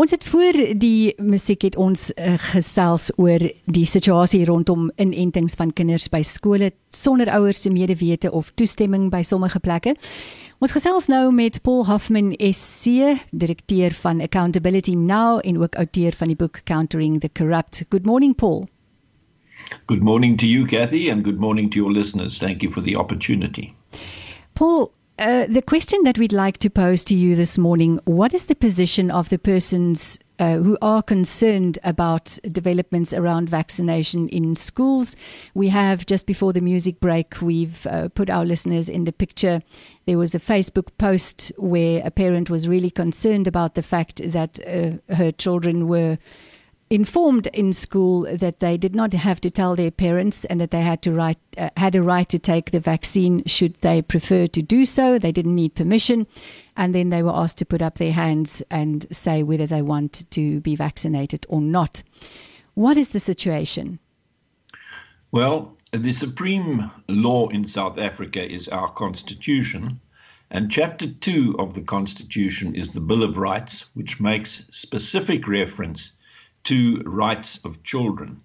Ons het voor die musiek het ons uh, gesels oor die situasie rondom inentings van kinders by skole sonder ouers se medewete of toestemming by sommige plekke. Ons gesels nou met Paul Hoffman SC, direkteur van Accountability Now en ook outeur van die boek Countering the Corrupt. Good morning Paul. Good morning to you Kathy and good morning to your listeners. Thank you for the opportunity. Paul, Uh, the question that we'd like to pose to you this morning what is the position of the persons uh, who are concerned about developments around vaccination in schools? We have, just before the music break, we've uh, put our listeners in the picture. There was a Facebook post where a parent was really concerned about the fact that uh, her children were informed in school that they did not have to tell their parents and that they had to right, uh, had a right to take the vaccine should they prefer to do so. They didn't need permission, and then they were asked to put up their hands and say whether they want to be vaccinated or not. What is the situation? Well, the supreme law in South Africa is our constitution. And chapter two of the Constitution is the Bill of Rights, which makes specific reference to rights of children.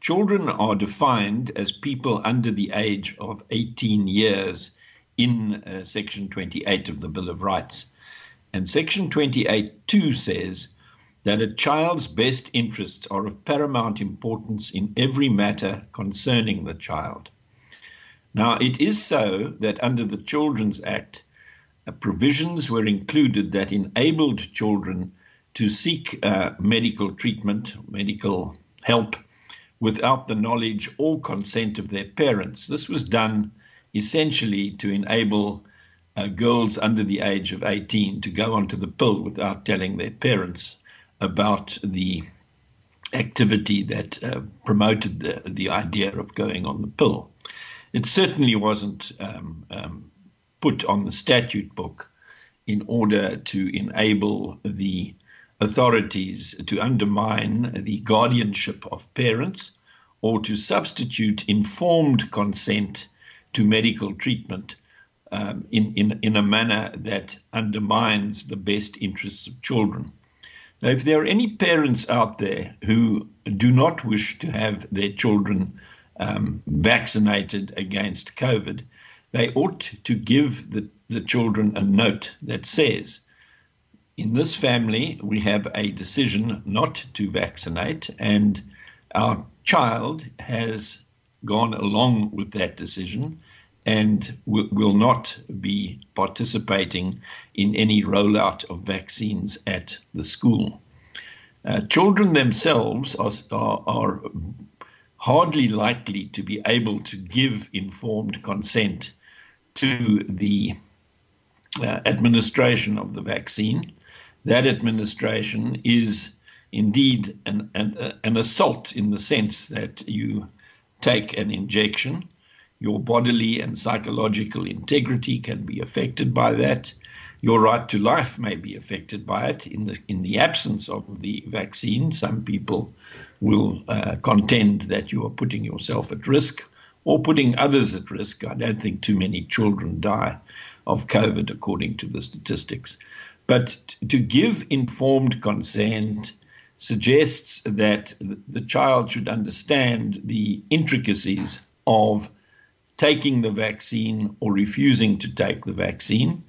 Children are defined as people under the age of 18 years in uh, Section 28 of the Bill of Rights. And Section 28.2 says that a child's best interests are of paramount importance in every matter concerning the child. Now, it is so that under the Children's Act, uh, provisions were included that enabled children to seek uh, medical treatment, medical help, without the knowledge or consent of their parents. This was done essentially to enable uh, girls under the age of 18 to go onto the pill without telling their parents about the activity that uh, promoted the, the idea of going on the pill. It certainly wasn't um, um, put on the statute book in order to enable the authorities to undermine the guardianship of parents or to substitute informed consent to medical treatment um, in, in, in a manner that undermines the best interests of children. Now, if there are any parents out there who do not wish to have their children um, vaccinated against COVID, they ought to give the, the children a note that says, in this family, we have a decision not to vaccinate, and our child has gone along with that decision and will not be participating in any rollout of vaccines at the school. Uh, children themselves are, are, are hardly likely to be able to give informed consent to the uh, administration of the vaccine that administration is indeed an, an, an assault in the sense that you take an injection. Your bodily and psychological integrity can be affected by that. Your right to life may be affected by it. In the in the absence of the vaccine, some people will uh, contend that you are putting yourself at risk or putting others at risk. I don't think too many children die of COVID, according to the statistics. But to give informed consent suggests that the child should understand the intricacies of taking the vaccine or refusing to take the vaccine,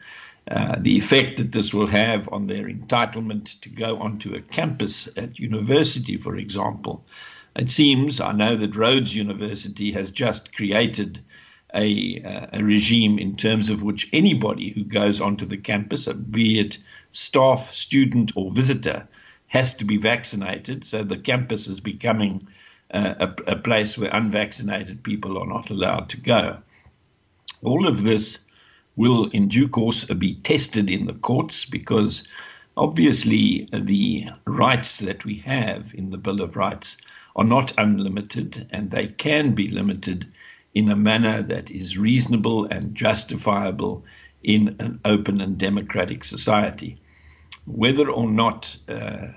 uh, the effect that this will have on their entitlement to go onto a campus at university, for example. It seems, I know that Rhodes University has just created a, uh, a regime in terms of which anybody who goes onto the campus, be it staff, student, or visitor, has to be vaccinated. So the campus is becoming uh, a, a place where unvaccinated people are not allowed to go. All of this will, in due course, be tested in the courts because obviously the rights that we have in the Bill of Rights are not unlimited and they can be limited in a manner that is reasonable and justifiable in an open and democratic society. Whether or not uh,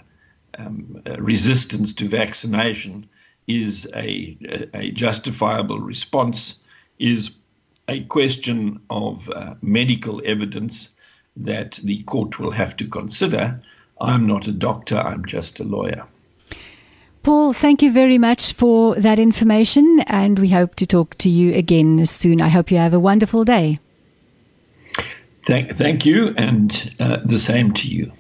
um, resistance to vaccination is a, a, justifiable response is a question of uh, medical evidence that the court will have to consider. I'm not a doctor, I'm just a lawyer. Paul, thank you very much for that information, and we hope to talk to you again soon. I hope you have a wonderful day. Thank, thank you, and uh, the same to you.